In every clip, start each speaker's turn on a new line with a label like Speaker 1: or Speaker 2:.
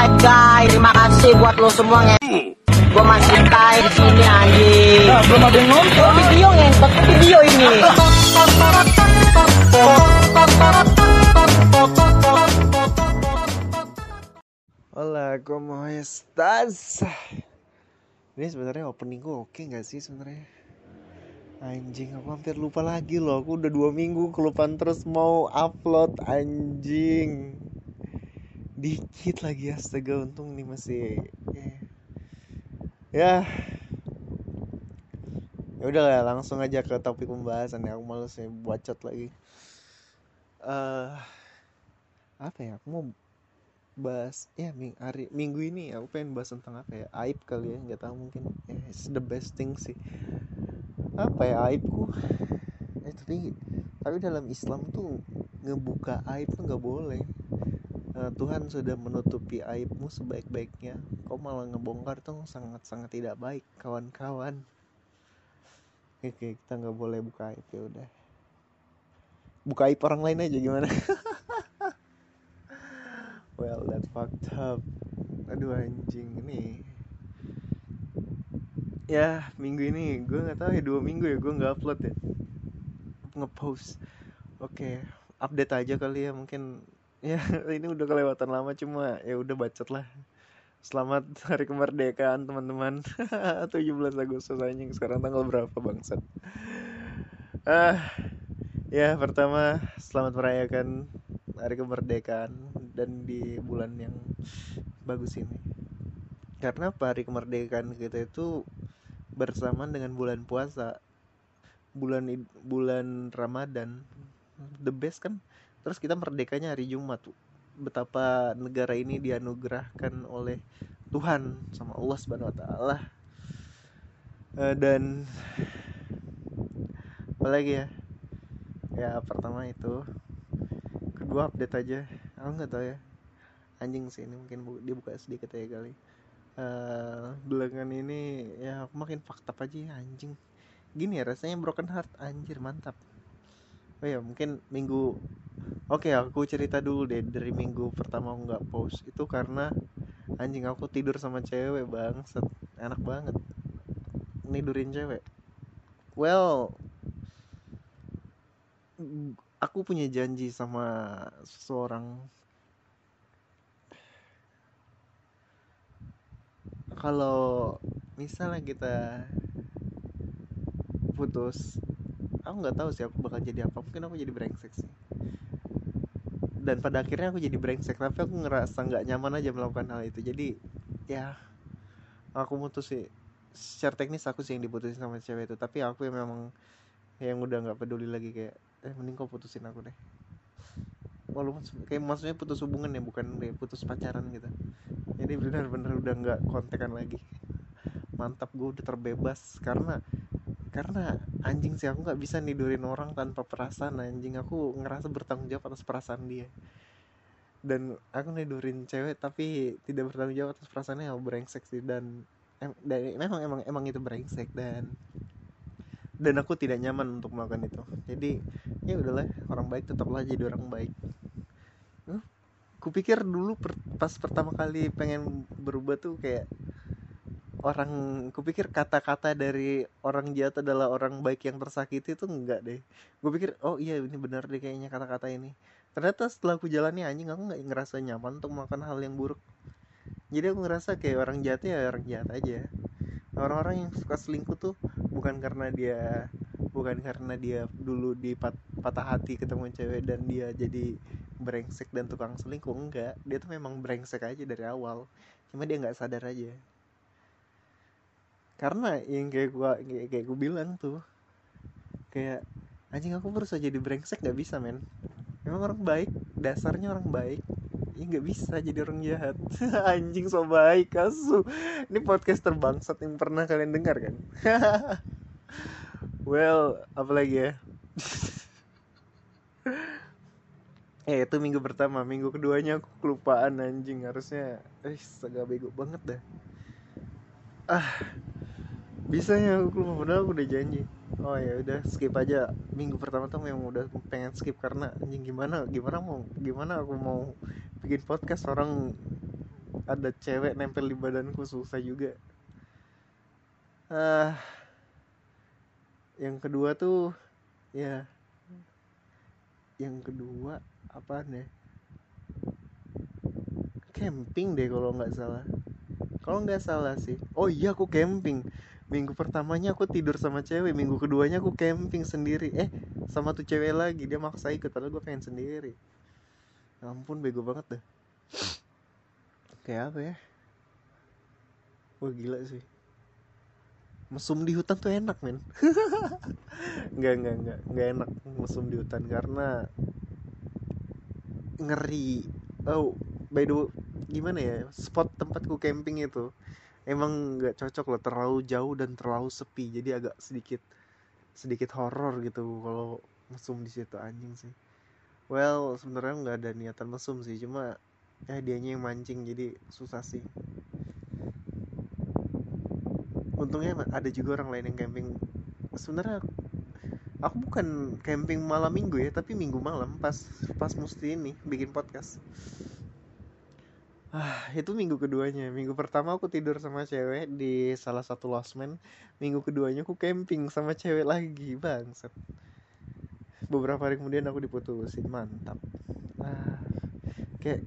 Speaker 1: Hai guys, terima kasih buat lo semua nge. Gue masih stay di sini anjing.
Speaker 2: Nah, belum ada yang nonton.
Speaker 1: Video ngentot video ini.
Speaker 3: Hola, ¿cómo estás? Ini sebenarnya opening gue oke nggak sih sebenarnya? Anjing, aku hampir lupa lagi loh. Aku udah dua minggu kelupaan terus mau upload anjing. Dikit lagi astaga, untung nih masih eh. ya. Ya udah lah, langsung aja ke topik pembahasan ya. Aku males nih bacot lagi. Eh, apa ya? Aku mau bahas ya ming hari minggu ini aku pengen bahas tentang apa ya aib kali ya nggak tahu mungkin ya, it's the best thing sih apa ya aibku eh tapi tapi dalam Islam tuh ngebuka aib tuh nggak boleh Eh, Tuhan sudah menutupi aibmu sebaik-baiknya kau malah ngebongkar tuh sangat-sangat tidak baik kawan-kawan oke kita nggak boleh buka aib ya udah buka aib orang lain aja gimana Well, that fucked up. Aduh anjing ini. Ya minggu ini gue nggak tahu ya dua minggu ya gue nggak upload ya. Ngepost. Oke, update aja kali ya mungkin. Ya ini udah kelewatan lama cuma ya udah bacot lah. Selamat hari kemerdekaan teman-teman. 17 Agustus anjing sekarang tanggal berapa bangsat. Ah, ya pertama selamat merayakan hari kemerdekaan dan di bulan yang bagus ini karena apa hari kemerdekaan kita itu bersamaan dengan bulan puasa bulan bulan Ramadan the best kan terus kita merdekanya hari Jumat betapa negara ini dianugerahkan oleh Tuhan sama Allah Subhanahu wa taala. Eh, dan apalagi ya? Ya pertama itu kedua update aja. Aku nggak tahu ya. Anjing sih ini mungkin bu- dibuka sedikit ya kali. Eh belakangan ini ya aku makin fakta aja ya anjing. Gini ya rasanya broken heart anjir mantap oh ya mungkin minggu oke aku cerita dulu deh dari minggu pertama aku nggak post. Itu karena anjing aku tidur sama cewek bangset enak banget. Nidurin cewek. Well aku punya janji sama seseorang. Kalau misalnya kita putus aku nggak tahu sih aku bakal jadi apa mungkin aku jadi brengsek sih. Dan pada akhirnya aku jadi brengsek tapi aku ngerasa nggak nyaman aja melakukan hal itu. Jadi ya aku mutus sih. Secara teknis aku sih yang diputusin sama cewek itu tapi aku yang memang yang udah nggak peduli lagi kayak eh mending kau putusin aku deh. Walaupun kayak maksudnya putus hubungan ya bukan kayak putus pacaran gitu. Jadi benar-benar udah nggak kontekan lagi. Mantap gue udah terbebas. Karena karena anjing sih aku nggak bisa nidurin orang tanpa perasaan anjing. Aku ngerasa bertanggung jawab atas perasaan dia. Dan aku nidurin cewek tapi tidak bertanggung jawab atas perasaannya ya brengsek sih. Dan, em, dan memang emang emang itu brengsek dan dan aku tidak nyaman untuk melakukan itu. Jadi ya udahlah orang baik tetaplah jadi orang baik. Kupikir dulu per- pas pertama kali pengen berubah tuh kayak orang kupikir kata-kata dari orang jahat adalah orang baik yang tersakiti itu enggak deh. Gue pikir oh iya ini benar deh kayaknya kata-kata ini. Ternyata setelah aku jalani anjing aku nggak ngerasa nyaman untuk melakukan hal yang buruk. Jadi aku ngerasa kayak orang jahat ya orang jahat aja. Orang-orang yang suka selingkuh tuh bukan karena dia bukan karena dia dulu di pat- patah hati ketemu cewek dan dia jadi brengsek dan tukang selingkuh enggak. Dia tuh memang brengsek aja dari awal. Cuma dia nggak sadar aja karena yang kayak gua kayak, kayak gua bilang tuh kayak anjing aku baru saja jadi brengsek nggak bisa men. Memang orang baik dasarnya orang baik ya nggak bisa jadi orang jahat. Anjing so baik kasu ini podcast terbangsat yang pernah kalian dengar kan? Well apalagi ya? Eh itu minggu pertama. Minggu keduanya aku kelupaan anjing. Harusnya eh agak bego banget dah. Ah bisanya aku lupa padahal aku udah janji. Oh ya udah skip aja. Minggu pertama tuh memang udah pengen skip karena anjing gimana gimana mau gimana aku mau bikin podcast? Orang ada cewek nempel di badanku susah juga. Ah yang kedua tuh ya yang kedua apa nih camping deh kalau nggak salah kalau nggak salah sih. Oh iya aku camping. Minggu pertamanya aku tidur sama cewek minggu keduanya aku camping sendiri. Eh sama tuh cewek lagi dia maksa ikut padahal gue pengen sendiri. Ya ampun bego banget dah. Kayak apa ya? Wah gila sih. Mesum di hutan tuh enak men. Nggak nggak nggak nggak enak mesum di hutan karena ngeri. Oh by the way, gimana ya spot tempatku camping itu emang nggak cocok loh terlalu jauh dan terlalu sepi jadi agak sedikit sedikit horor gitu kalau mesum di situ anjing sih. Well sebenarnya nggak ada niatan mesum sih cuma ya dianya yang mancing jadi susah sih. Untungnya ada juga orang lain yang camping. Sebenarnya aku bukan camping malam minggu ya tapi minggu malam pas pas mesti ini bikin podcast ah itu minggu keduanya. Minggu pertama aku tidur sama cewek di salah satu losmen minggu keduanya aku camping sama cewek lagi bangsat. Beberapa hari kemudian aku diputusin mantap. Ah kayak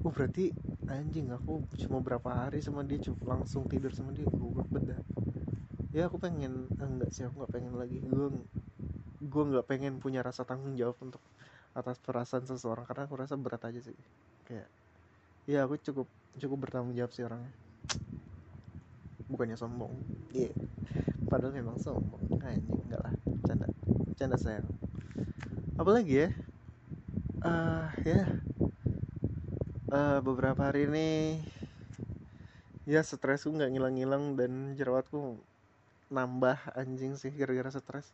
Speaker 3: oh berarti anjing aku cuma berapa hari sama dia cuma langsung tidur sama dia gue beda ya aku pengen ah, enggak sih aku nggak pengen lagi. Gue gue nggak pengen punya rasa tanggung jawab untuk atas perasaan seseorang karena aku rasa berat aja sih. Kayak ya aku cukup cukup bertanggung jawab sih orangnya. Bukannya sombong. Iya. Yeah. padahal memang sombong. Anjing enggak lah. Canda canda sayang. Apalagi ya? Ah uh, ya. Uh, beberapa hari ini ya stresku nggak ngilang-ngilang dan jerawatku nambah anjing sih gara-gara stres.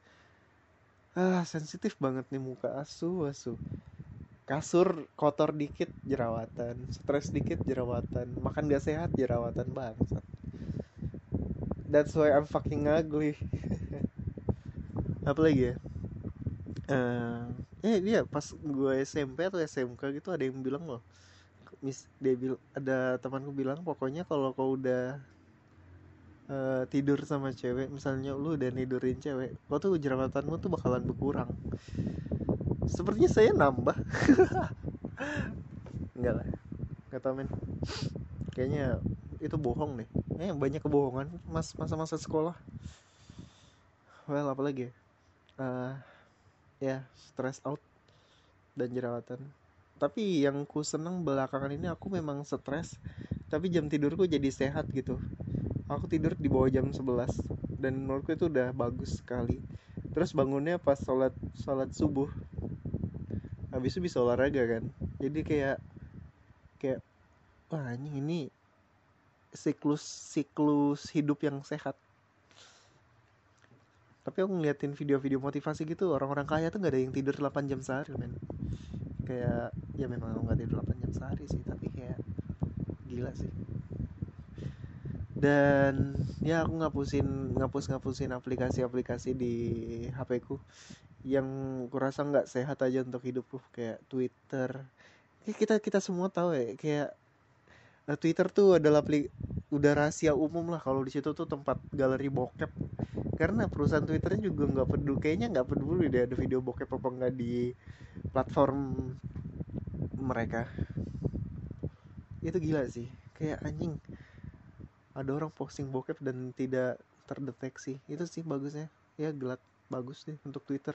Speaker 3: Ah sensitif banget nih muka. Asu asu kasur kotor dikit jerawatan. Stres dikit jerawatan. Makan gak sehat jerawatan bangsat. That's why I'm fucking ugly. Apa lagi ya? Uh, eh dia pas gue SMP atau SMK gitu ada yang bilang loh. Mis dia bilang ada temanku bilang pokoknya kalau kau udah uh, tidur sama cewek misalnya lu udah tidurin cewek kau tuh jerawatanmu tuh bakalan berkurang sepertinya saya nambah. Enggak lah. Nggak tau men kayaknya itu bohong nih eh banyak kebohongan mas masa-masa sekolah. Well apa lagi uh, ya stress out dan jerawatan. Tapi yang ku seneng belakangan ini aku memang stres tapi jam tidurku jadi sehat gitu. Aku tidur di bawah jam 11 dan menurutku itu udah bagus sekali. Terus bangunnya pas sholat sholat subuh habis itu bisa olahraga kan. Jadi kayak kayak wah ini ini siklus siklus hidup yang sehat. Tapi aku ngeliatin video-video motivasi gitu orang-orang kaya tuh nggak ada yang tidur 8 jam sehari men. Kayak ya memang aku nggak tidur 8 jam sehari sih tapi kayak gila sih. Dan ya aku ngapusin ngapus ngapusin aplikasi-aplikasi di HP ku yang kurasa nggak sehat aja untuk hidupku kayak Twitter. Kayak kita kita semua tahu ya kayak nah, Twitter tuh adalah aplik udah rahasia umum lah kalau di situ tuh tempat galeri bokep. Karena perusahaan Twitternya juga nggak peduli kayaknya nggak peduli deh ada video bokep apa nggak di platform mereka. Itu gila sih kayak anjing ada orang posting bokep dan tidak terdeteksi. Itu sih bagusnya. Ya gelap bagus deh untuk Twitter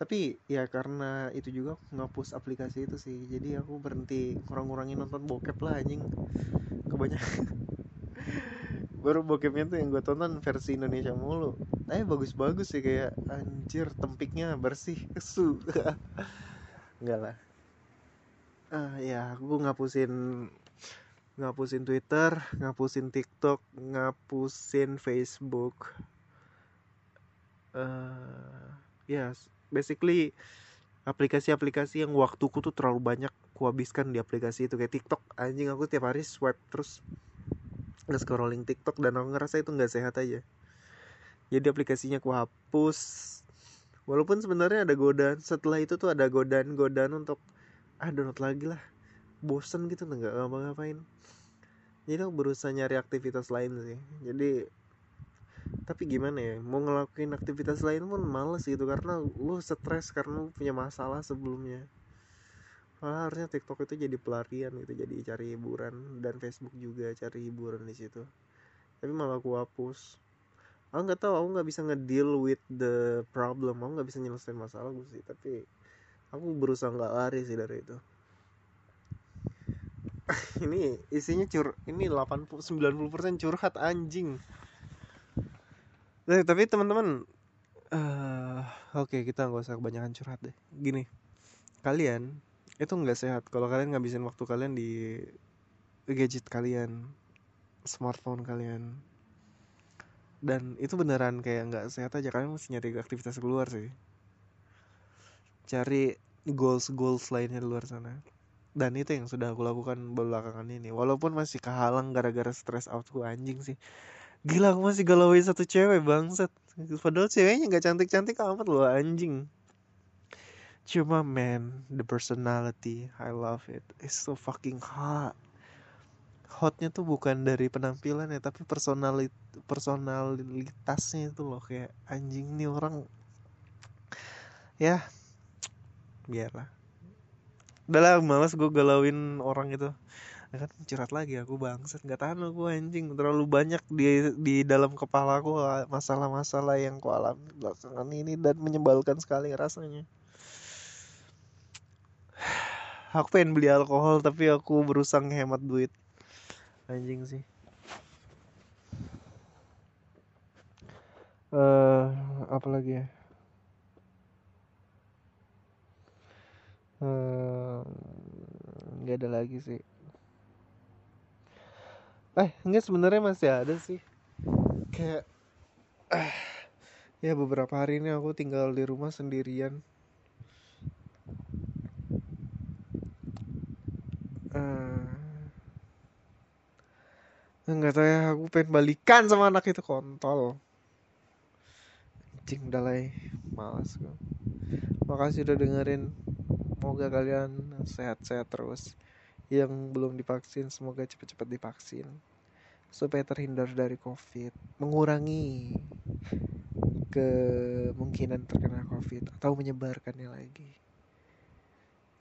Speaker 3: tapi ya karena itu juga ngapus aplikasi itu sih. Jadi aku berhenti kurang-kurangin nonton bokep lah anjing. Kebanyakan baru bokepnya tuh yang gue tonton versi Indonesia mulu. Eh bagus-bagus sih kayak anjir tempiknya bersih kesu. Enggak lah. Ah ya aku ngapusin ngapusin Twitter ngapusin TikTok ngapusin Facebook. Uh, ya yes basically aplikasi-aplikasi yang waktuku tuh terlalu banyak kuhabiskan di aplikasi itu. Kayak TikTok anjing aku tiap hari swipe terus nge scrolling TikTok dan aku ngerasa itu nggak sehat aja. Jadi aplikasinya aku hapus. Walaupun sebenarnya ada godaan setelah itu tuh ada godaan-godaan untuk ah download lagi lah. Bosen gitu nggak ngapa-ngapain. Jadi aku berusaha nyari aktivitas lain sih. Jadi tapi gimana ya mau ngelakuin aktivitas lain pun males gitu karena lu stres karena lu punya masalah sebelumnya. Malah harusnya TikTok itu jadi pelarian gitu jadi cari hiburan dan Facebook juga cari hiburan di situ. Tapi malah aku hapus. Aku nggak tahu aku nggak bisa ngedeal with the problem. Aku nggak bisa nyelesain masalah gue sih tapi aku berusaha nggak lari sih dari itu. Ini isinya cur ini 80 90% curhat anjing nah, tapi teman-teman eh oke kita nggak usah kebanyakan curhat deh. Gini kalian itu nggak sehat kalau kalian ngabisin waktu kalian di gadget kalian smartphone kalian. Dan itu beneran kayak nggak sehat aja kalian mesti nyari aktivitas keluar sih. Cari goals goals lainnya di luar sana. Dan itu yang sudah aku lakukan belakangan ini. Walaupun masih kehalang gara-gara stress outku anjing sih gila aku masih galauin satu cewek bangsat. Padahal ceweknya nggak cantik-cantik amat loh anjing. Cuma man the personality I love it. It's so fucking hot. Hotnya tuh bukan dari penampilan ya tapi personalit personalitasnya itu loh kayak anjing nih orang ya biarlah. Udahlah malas gue galauin orang itu kan curhat lagi aku bangsat. Nggak tahan aku anjing. Terlalu banyak di di dalam kepala aku masalah-masalah yang ku alami belakangan ini dan menyebalkan sekali rasanya. Aku pengen beli alkohol tapi aku berusaha hemat duit. Anjing sih. Eh uh, apa lagi ya? Nggak uh, ada lagi sih eh enggak sebenarnya masih ada sih. Kayak eh, ya beberapa hari ini aku tinggal di rumah sendirian. Uh, nggak tahu ya aku pengen balikan sama anak itu kontol. Anjing udah lah malas gue makasih udah dengerin. Semoga kalian sehat-sehat terus yang belum divaksin semoga cepat-cepat divaksin supaya terhindar dari covid. Mengurangi kemungkinan terkena covid atau menyebarkannya lagi.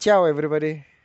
Speaker 3: Ciao everybody